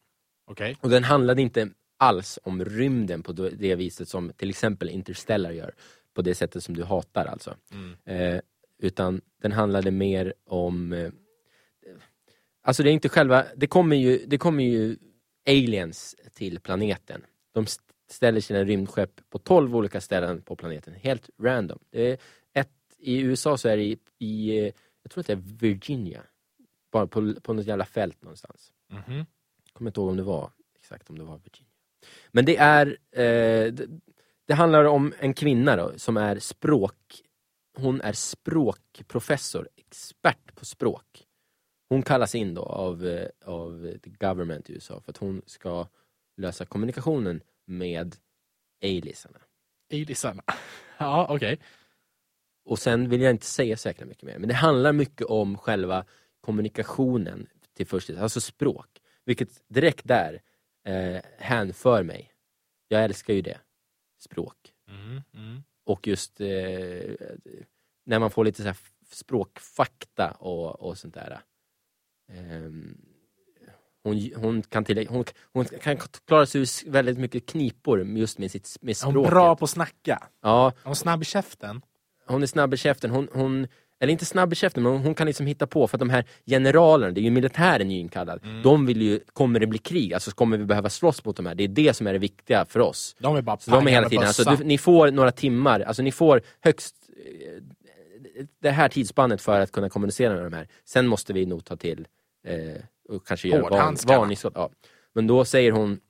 Okej. Och den handlade inte alls om rymden på det viset som till exempel Interstellar gör. På det sättet som du hatar alltså. Mm. Eh, utan den handlade mer om... Eh, alltså det är inte själva... Det kommer ju, det kommer ju aliens till planeten. De ställer sina rymdskepp på 12 olika ställen på planeten. Helt random. Det är ett, I USA så är det i, i jag tror att det är Virginia. Bara på, på något jävla fält någonstans. Mhm. kommer inte ihåg om det var exakt om det var Virginia. Men det är eh, det, det handlar om en kvinna då, som är språk hon är språkprofessor, expert på språk. Hon kallas in då av, eh, av the government i USA för att hon ska lösa kommunikationen med aliasarna. Aliasarna. (laughs) Ja, okej. Och sen vill jag inte säga så jäkla mycket mer, men det handlar mycket om själva kommunikationen till först, alltså språk. Vilket direkt där eh, hänför mig. Jag älskar ju det. Språk. Mm, mm. Och just eh, när man får lite så här språkfakta och, och sånt där. Ehm, hon, hon, kan till, hon, hon kan klara sig ur väldigt mycket knipor just med, sitt, med Är språket. hon bra på att snacka? Ja, Är hon snabb i käften? hon är snabb i käften. Hon, hon, eller inte snabb i käften, men hon kan liksom hitta på. För att de här generalerna, det är ju militären är inkallad. De vill ju, kommer det bli krig, alltså kommer vi behöva slåss mot de här. Det är det som är det viktiga för oss. De är bara Så de är hela tiden, alltså, du, ni får några timmar, alltså ni får högst eh, det här tidsspannet för att kunna kommunicera med de här. Sen måste vi nog ta till eh, och kanske van, Hårdhandskarna. varningsskott. Ja. Men då säger hon,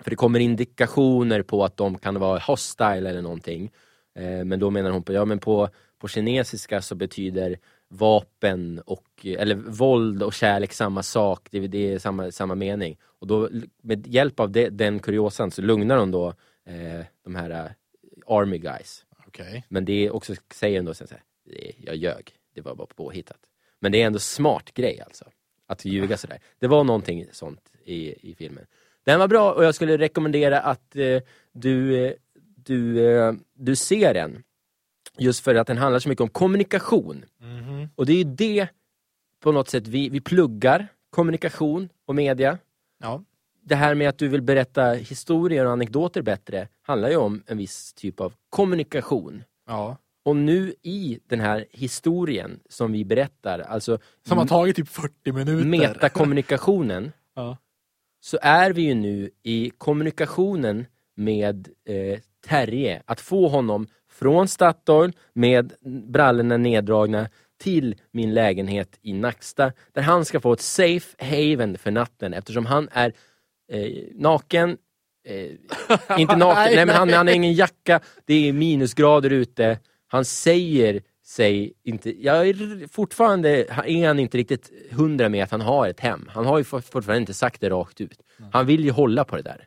för det kommer indikationer på att de kan vara hostile eller någonting. Eh, men då menar hon på, ja men på, på kinesiska så betyder vapen och, eller våld och kärlek samma sak, det, det är samma, samma mening. Och då med hjälp av det, den kuriosan så lugnar hon då eh, de här eh, army guys. Okej. Men det är också, säger hon då sen så här, "Det- jag ljög, det var bara påhittat. Men det är ändå smart grej alltså, att ljuga sådär. Det var någonting sånt i, i filmen. Den var bra och jag skulle rekommendera att eh, du, eh, du, eh, du ser den. Just för att den handlar så mycket om kommunikation. Mhm. Och det är ju det på något sätt vi, vi pluggar, kommunikation och media. Ja. Det här med att du vill berätta historier och anekdoter bättre handlar ju om en viss typ av kommunikation. ja. Och nu i den här historien som vi berättar, alltså Som har tagit typ 40 minuter. metakommunikationen, (laughs) Ja. så är vi ju nu i kommunikationen med eh, Terje. Att få honom från Statoil med brallorna neddragna till min lägenhet i Nacksta där han ska få ett safe haven för natten eftersom han är eh, naken, eh, (laughs) inte naken, Nej, men han, han har ingen jacka, det är minusgrader ute, han säger sig inte, jag är fortfarande är han inte riktigt hundra med att han har ett hem. Han har ju for- fortfarande inte sagt det rakt ut. Han vill ju hålla på det där.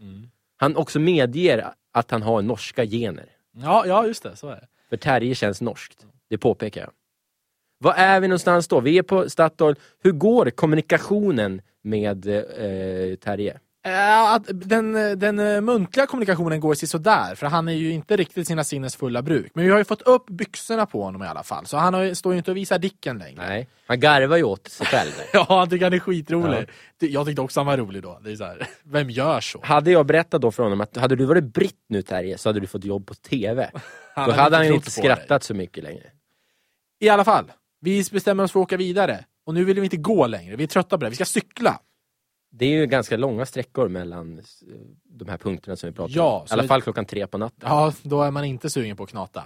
Han också medger att han har norska gener. ja, ja, just det. Så är det. För Terje känns norskt. Det påpekar jag. Var är vi någonstans då? Vi är på Statoil. Hur går kommunikationen med eh, Terje? Ja, att den, den eh, muntliga kommunikationen går sig sådär, för han är ju inte riktigt sina sinnes fulla bruk. Men vi har ju fått upp byxorna på honom i alla fall, så han har, ju- står ju inte och visar dicken längre. Nej, han garvar ju åt sig själv. (laughs) Ja, han tycker han är skitrolig. Ja. Jag tyckte också han var rolig då. Det är så här, (laughs) vem gör så? Hade jag berättat då för honom att hade du varit britt nu Terje så hade du fått jobb på TV. (laughs) Han då hade hade han inte inte dig. skrattat så mycket längre. I alla fall, vi bestämmer oss för att åka vidare. Och nu vill vi inte gå längre, vi är trötta på det. Vi ska cykla. Det är ju ganska långa sträckor mellan eh, de här punkterna som vi pratar Ja, om. I alla fall klockan tre på natten. Ja, då är man inte sugen på att knata.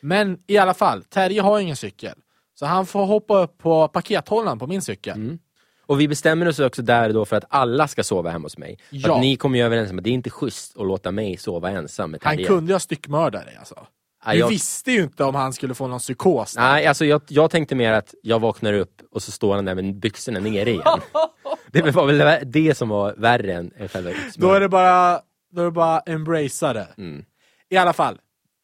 Men i alla fall, Terje har ingen cykel. Så han får hoppa upp på pakethållaren på min cykel. Mm. Och vi bestämmer oss också där då för att alla ska sova hemma hos mig. För Ja. att ni kommer ju överens om att det är inte schysst att låta mig sova ensam med Han Terje. kunde ju ha styckmördat dig alltså. Du jag- visste ju inte om han skulle få någon psykos. där. Nej, alltså jag, jag tänkte mer att jag vaknar upp och så står han där med byxorna nere igen. (laughs) det var väl det som var värre än själva Då är det bara, då är det bara embracea det. Mm. I alla fall.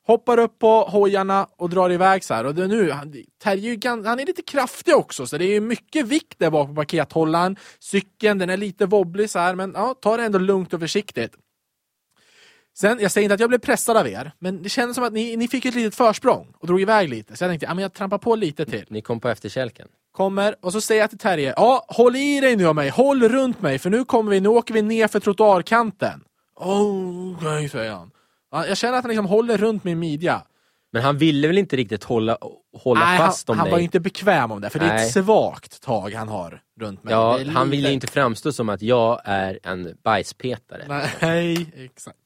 Hoppar upp på hojarna och drar iväg så här. Och det nu, han, Terje han är lite kraftig också, så det är mycket vikt där bak på pakethållaren. Cykeln, den är lite wobblig så här, men ja, ta det ändå lugnt och försiktigt. Sen, jag säger inte att jag blev pressad av er, men det kändes som att ni, ni fick ett litet försprång och drog iväg lite. Så jag tänkte, ja, men jag trampar på lite till. Ni kom på efterkälken. Kommer och så säger jag till Terje, ja håll i dig nu av mig, håll runt mig för nu kommer vi, nu åker vi ner för trottoarkanten. Oh, Okej, säger han. Ja, Jag känner att han liksom håller runt min midja. Men han ville väl inte riktigt hålla, hålla Nej, fast han, om han dig? var inte bekväm om det, för det är Nej. ett svagt tag han har runt mig. Ja, han vill lite- ju inte framstå som att jag är en bajspetare. Nej, (laughs) exakt.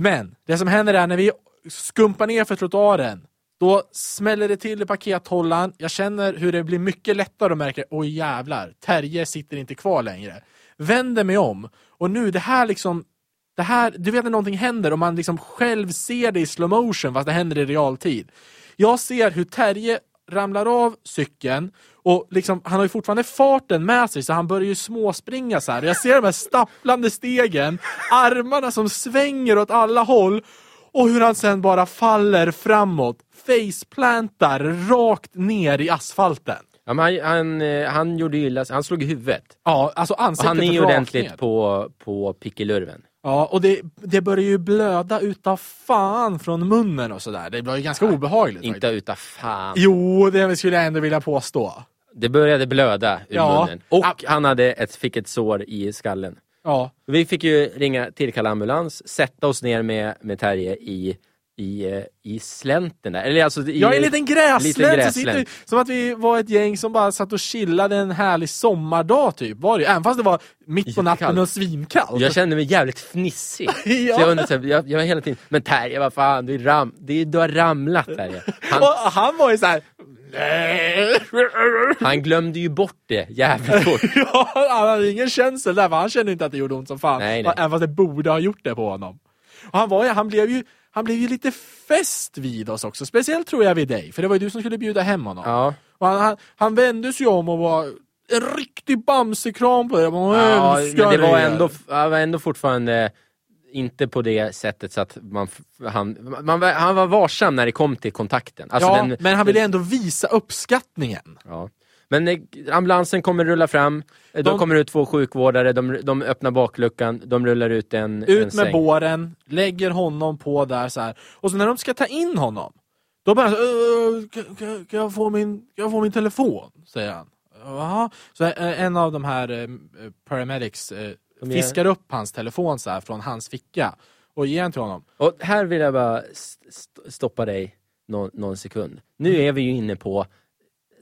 Men det som händer är när vi skumpar ner för trottoaren, då smäller det till i pakethållaren. Jag känner hur det blir mycket lättare och märker, oj jävlar, Terje sitter inte kvar längre. Vänder mig om och nu det här liksom, det här, du vet när någonting händer och man liksom själv ser det i slow motion fast det händer i realtid. Jag ser hur Terje ramlar av cykeln och liksom, han har ju fortfarande farten med sig så han börjar ju småspringa så här. Jag ser de här stapplande stegen, armarna som svänger åt alla håll och hur han sen bara faller framåt, faceplantar rakt ner i asfalten. Ja, han, han, eh, han gjorde illa han slog i huvudet. Ja, alltså Och ansiktet han är ju ordentligt ner. på, på pickelurven. Ja, och det, det börjar ju blöda utav fan från munnen och sådär. Det var ju ganska obehagligt. Inte utav fan. Jo, det skulle jag ändå vilja påstå. Det började blöda ur Ja. munnen. Och han hade ett, fick ett sår i skallen. Ja, Vi fick ju ringa, tillkalla ambulans, sätta oss ner med, med Terje i, i, eh, i slänten där. Eller alltså i, är en liten sitter vi, som att vi var ett gäng som bara satt och chillade en härlig sommardag typ. Var det, även fast det var mitt på natten och svinkallt. Jag kände mig jävligt fnissig. Ja. (laughs) Så jag, här, jag, jag var hela tiden, men Terje vad fan, du, ram, det, du har ramlat Terje. Han, han var ju såhär... Han glömde ju bort det jävligt (laughs) fort. Ja, han hade ingen känsel där, för han kände inte att det gjorde ont som fan. Nej, nej. Även fast det borde ha gjort det på honom. Och han, var, han, blev ju, han blev ju lite fäst vid oss också, speciellt tror jag vid dig, för det var ju du som skulle bjuda hem honom. Ja. Och han, han, han vände sig om och var en riktig bamsekram på dig. Bara, Ja, "Älskar men det var er." ändå, han var ändå fortfarande inte på det sättet så att man, han, man, var- han var varsam när det kom till kontakten. Alltså ja, den- men han ville ändå visa uppskattningen. Ja. Men eh, ambulansen kommer rulla fram, eh, då De- kommer ut två sjukvårdare, de, de öppnar bakluckan, de rullar ut en, en Ut med säng. båren, lägger honom på där så här. Och så när de ska ta in honom, då bara så, "Äh, kan, kan, jag få min, kan jag få min telefon? Säger han. Jaha. Så eh, en av de här paramedics fiskar upp hans telefon så här från hans ficka och ger den till honom. Och här vill jag bara st- st- stoppa dig någon, någon sekund. Nu är vi ju inne på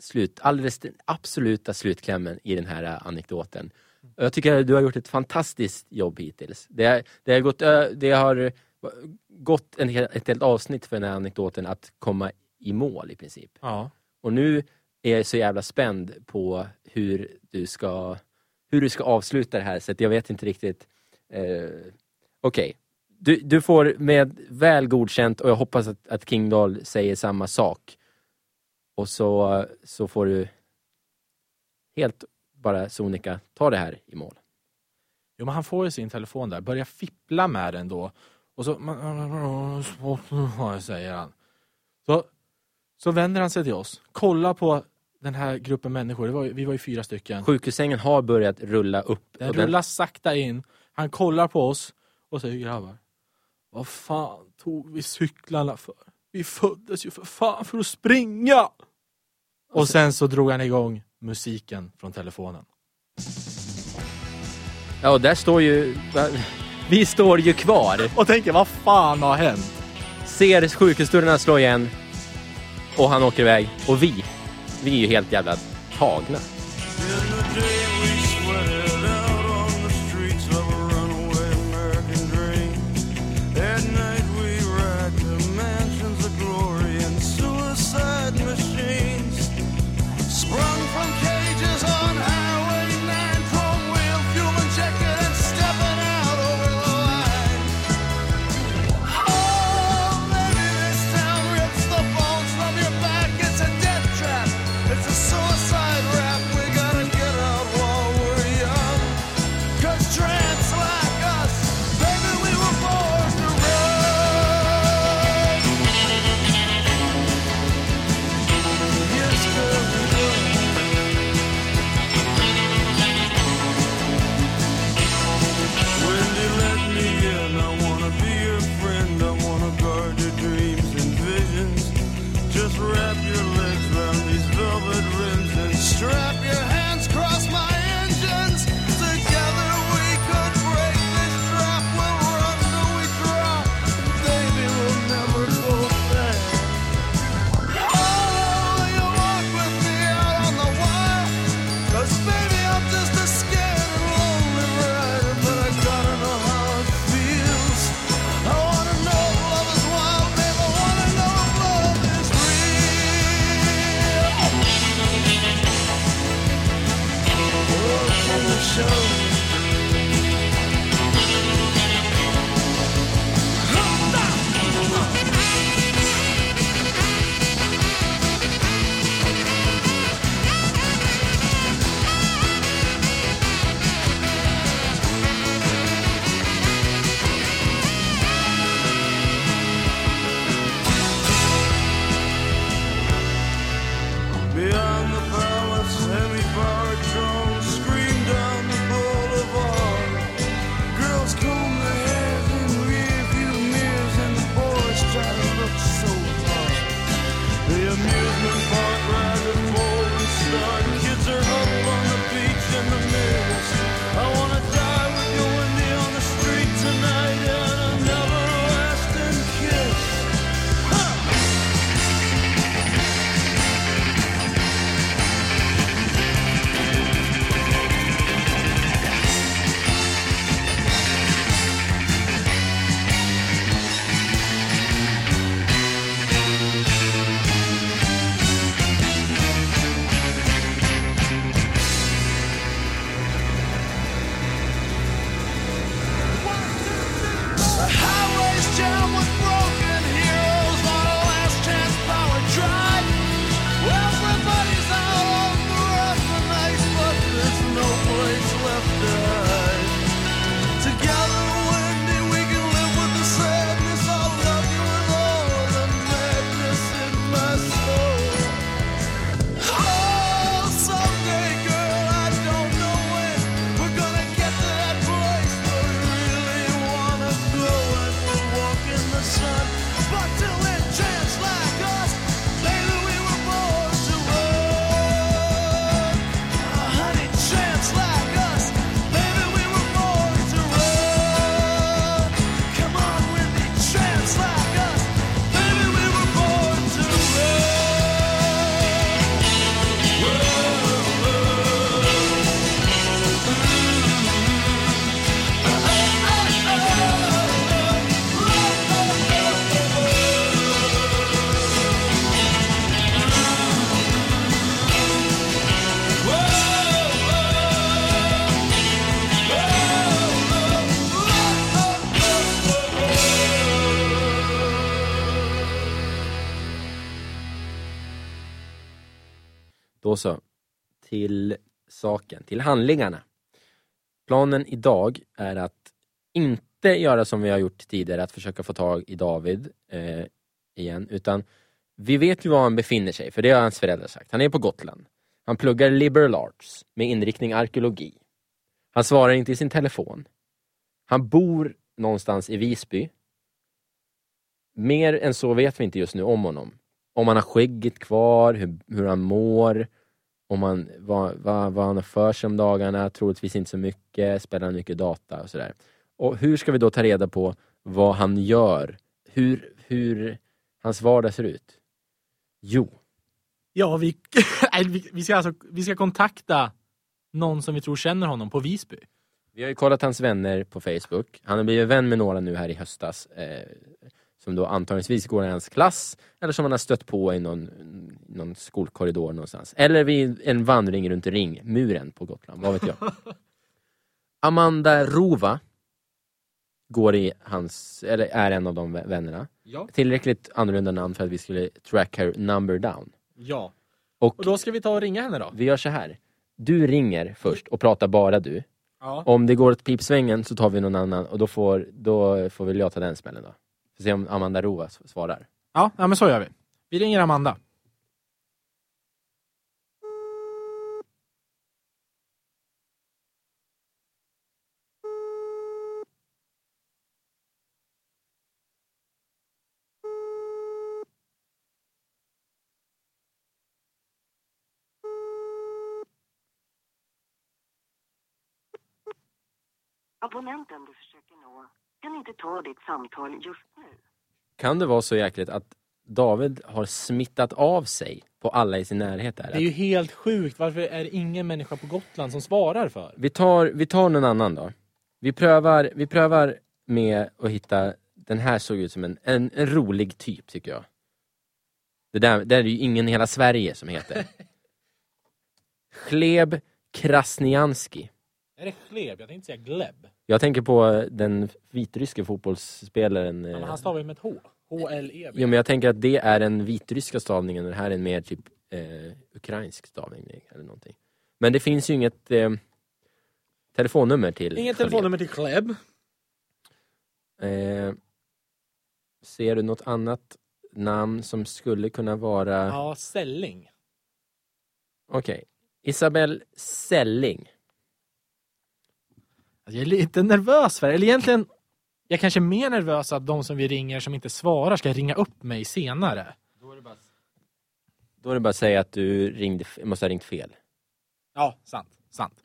slut, alldeles den absoluta slutklämmen i den här eh, anekdoten. Och Jag tycker att du har gjort ett fantastiskt jobb hittills. Det, det har, gått, det har gått en, ett helt avsnitt för den här anekdoten att komma i mål i princip. Ja. Och nu är jag så jävla spänd på hur du ska, hur du ska avsluta det här, så att jag vet inte riktigt. Eh, Okej, du, du får med väl godkänt och jag hoppas att, att Kingdal säger samma sak. Och så, så får du helt bara sonika ta det här i mål. Jo, men han får ju sin telefon där, börjar fippla med den då. Och så, (laughs) säger han. Så, så vänder han sig till oss, kollar på den här gruppen människor, var, vi var ju fyra stycken. Sjukhussängen har börjat rulla upp. Den rullar sakta in, han kollar på oss och säger grabbar, vad fan tog vi cyklarna för? Vi föddes ju för fan för att springa! Och sen så drog han igång musiken från telefonen. Ja, och där står ju... (laughs) Vi står ju kvar. Och tänker, vad fan har hänt? Ser sjukhusdörrarna slå igen och han åker iväg. Och vi, vi är ju helt jävla tagna. Till saken, till handlingarna. Planen idag är att inte göra som vi har gjort tidigare, att försöka få tag i David eh, igen, utan vi vet ju var han befinner sig, för det har hans föräldrar sagt. Han är på Gotland. Han pluggar liberal arts med inriktning arkeologi. Han svarar inte i sin telefon. Han bor någonstans i Visby. Mer än så vet vi inte just nu om honom. Om han har skägget kvar, hur, hur han mår, om han, vad, vad, vad han har för sig om dagarna, troligtvis inte så mycket, spelar han mycket data och sådär. Och hur ska vi då ta reda på vad han gör? Hur, hur hans vardag ser ut? Jo, Ja, vi, (laughs) vi, ska alltså, vi ska kontakta någon som vi tror känner honom på Visby. Vi har ju kollat hans vänner på Facebook. Han har blivit vän med några nu här i höstas. Eh, som då antagligen går i hans klass. Eller som han har stött på i någon, någon skolkorridor någonstans. Eller vid en vandring runt ringmuren på Gotland. Vad vet jag. (laughs) Amanda Rova går i hans, eller är en av de vä- vännerna. Ja. Tillräckligt annorlunda namn för att vi skulle track her number down. Ja. Och Och då ska vi ta och ringa henne då. vi gör så här. Du ringer först och pratar bara du. Ja. Om det går åt pipsvängen så tar vi någon annan och då får, då får väl jag ta den smällen då. Får se om Amanda Rova s- svarar. Ja, ja men så gör vi. Vi ringer Amanda. Abonnenten du försöker nå kan inte ta ditt samtal just. Kan det vara så jäkligt att David har smittat av sig på alla i sin närhet där? Det är ju helt sjukt. Varför är det ingen människa på Gotland som svarar för? Vi tar, vi tar någon annan då. Vi prövar, vi prövar med att hitta, den här såg ut som en, en, en rolig typ tycker jag. Det där, där är ju ingen i hela Sverige som heter. (laughs) Chleb Krasnianski. Är det Gleb? Jag tänkte säga Gleb. Jag tänker på den vitryske fotbollsspelaren. Ja, eh, men han stavar ju med ett H. H-L-E-B. Jo men jag tänker att det är den vitryska stavningen och det här är en mer typ eh, ukrainsk stavning eller någonting. Men det finns ju inget eh, telefonnummer till Inget Khaled. telefonnummer till Gleb. Eh, ser du något annat namn som skulle kunna vara... Ja, Selling. Okej. Isabelle Selling. Alltså, jag är lite nervös för det. Eller egentligen, jag kanske är mer nervös att de som vi ringer som inte svarar ska ringa upp mig senare. Då är det bara att säga att du ringde, måste ha ringt fel. Ja, sant. sant.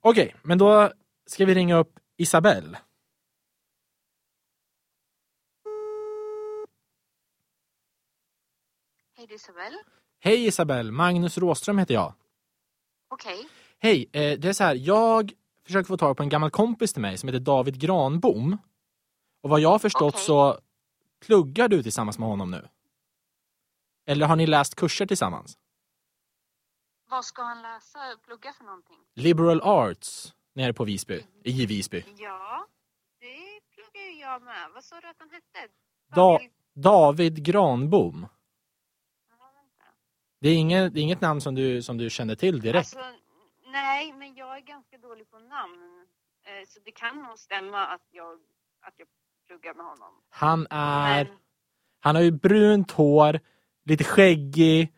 Okej, men då ska vi ringa upp Isabelle. Hej, det är Isabel. Hej Isabelle, Magnus Råström heter jag. Okej. Hej, eh, det är så här, jag försöker få tag på en gammal kompis till mig som heter David Granbom. Och vad jag har förstått Okej. så pluggar du tillsammans med honom nu. Eller har ni läst kurser tillsammans? Vad ska han läsa, plugga för någonting? Liberal Arts nere på Visby, i Visby. Ja, det pluggar ju jag med. Vad sa du att han hette? Da David Granbom. Det är, inget, det är inget namn som du, som du känner till direkt. Alltså, nej, men jag är ganska dålig på namn. Eh, Så det kan nog stämma att jag, att jag pluggar med honom. Han är... Men- Han har ju brunt hår, lite skäggig,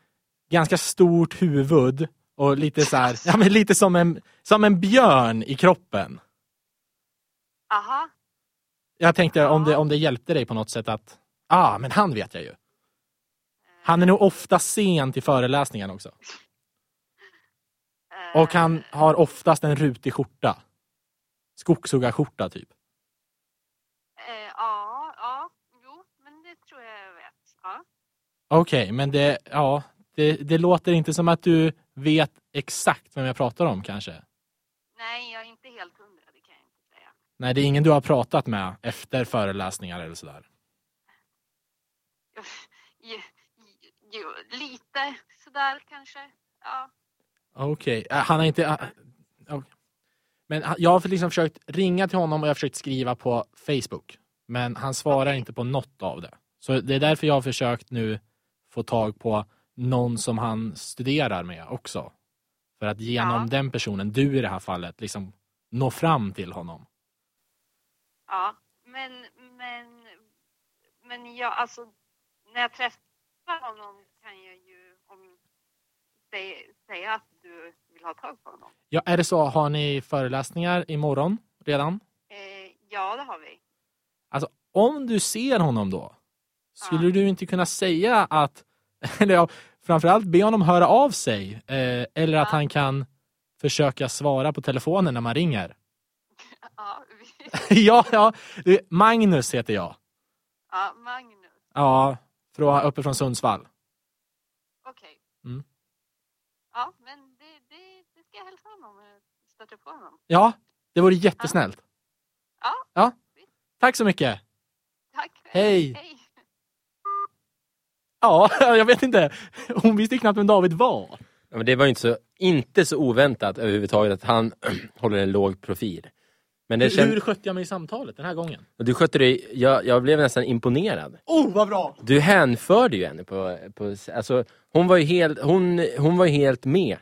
ganska stort huvud och lite så här, (laughs) ja men lite som en, som en björn i kroppen. Aha, Jag tänkte om det, om det hjälpte dig på något sätt att, ah men han vet jag ju. Han är nog ofta sen till föreläsningen också. Och han har oftast en rutig skjorta. Skogshuggarskjorta typ. eh, ja, ja, jo, men det tror jag jag vet. Ja. Okej, men det, ja, det, det låter inte som att du vet exakt vem jag pratar om kanske. Nej, jag är inte helt hundra, det kan jag inte säga. Nej, det är ingen du har pratat med efter föreläsningar eller sådär. Jo, jo, lite sådär kanske. Ja. Okej, äh, han har inte... äh, okej. Men jag har liksom försökt ringa till honom och jag har försökt skriva på Facebook. Men han svarar inte på något av det. Så det är därför jag har försökt nu få tag på någon som han studerar med också. För att genom den personen, du i det här fallet, liksom nå fram till honom. Ja, men, men, men jag, alltså, när jag träffar honom kan jag ju om, säga att du vill ha tag på honom. Ja, är det så? Har ni föreläsningar imorgon redan? Eh, ja, det har vi. Alltså, om du ser honom då, skulle du inte kunna säga att, (laughs) eller ja, framförallt be honom höra av sig, eh, eller att han kan försöka svara på telefonen när man ringer. (laughs) Ja, vi, (laughs) ja, ja, Magnus heter jag. ja Magnus. Ja, från, uppe från Sundsvall. Okej. Mm. Ja, men det, det, det ska jag hälsa honom. eh, Stöta på honom. Ja, Det vore jättesnällt. Ja. Ja. Tack så mycket. Tack. Hej. Hej. Ja, (laughs) jag vet inte. Hon visste knappt vem David var. Ja, men det var ju inte så, inte så oväntat överhuvudtaget att han (clears throat) håller en låg profil. Men det Hur, känd... hur skötte jag mig i samtalet den här gången? Du skötte dig, jag, jag blev nästan imponerad. Oh, vad bra! Du hänförde ju henne på, på alltså, hon var ju helt, hon, hon var ju helt med.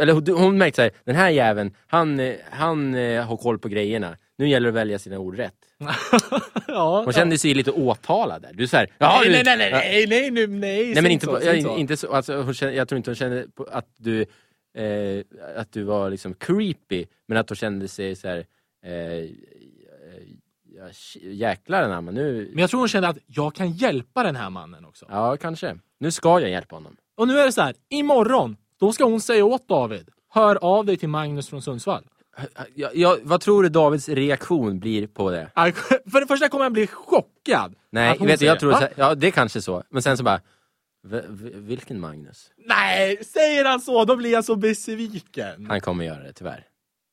Eller hon, hon märkte såhär, den här jäveln, han, eh, han eh, har koll på grejerna. Nu gäller det att välja sina ord rätt. (laughs) ja, Hon kände sig lite åtalad där. Du såhär, nej, nej, nej, nej, nej, nej, nej, nej, Nej men inte, så, jag, så. inte så, alltså, hon kände, jag tror inte hon kände att du, eh, att du var liksom creepy, men att hon kände sig så här. Eh, ja, sh- jäklar anamma, nu... Men jag tror hon kände att jag kan hjälpa den här mannen också. Ja, kanske. Nu ska jag hjälpa honom. Och nu är det så här, imorgon, då ska hon säga åt David, hör av dig till Magnus från Sundsvall. Ja, ja, vad tror du Davids reaktion blir på det? För det första kommer han bli chockad. Nej, vet du, jag tror så ja det är kanske så. Men sen så bara, "V- v- vilken Magnus? Nej, säger han så, då blir jag så besviken. Han kommer göra det tyvärr.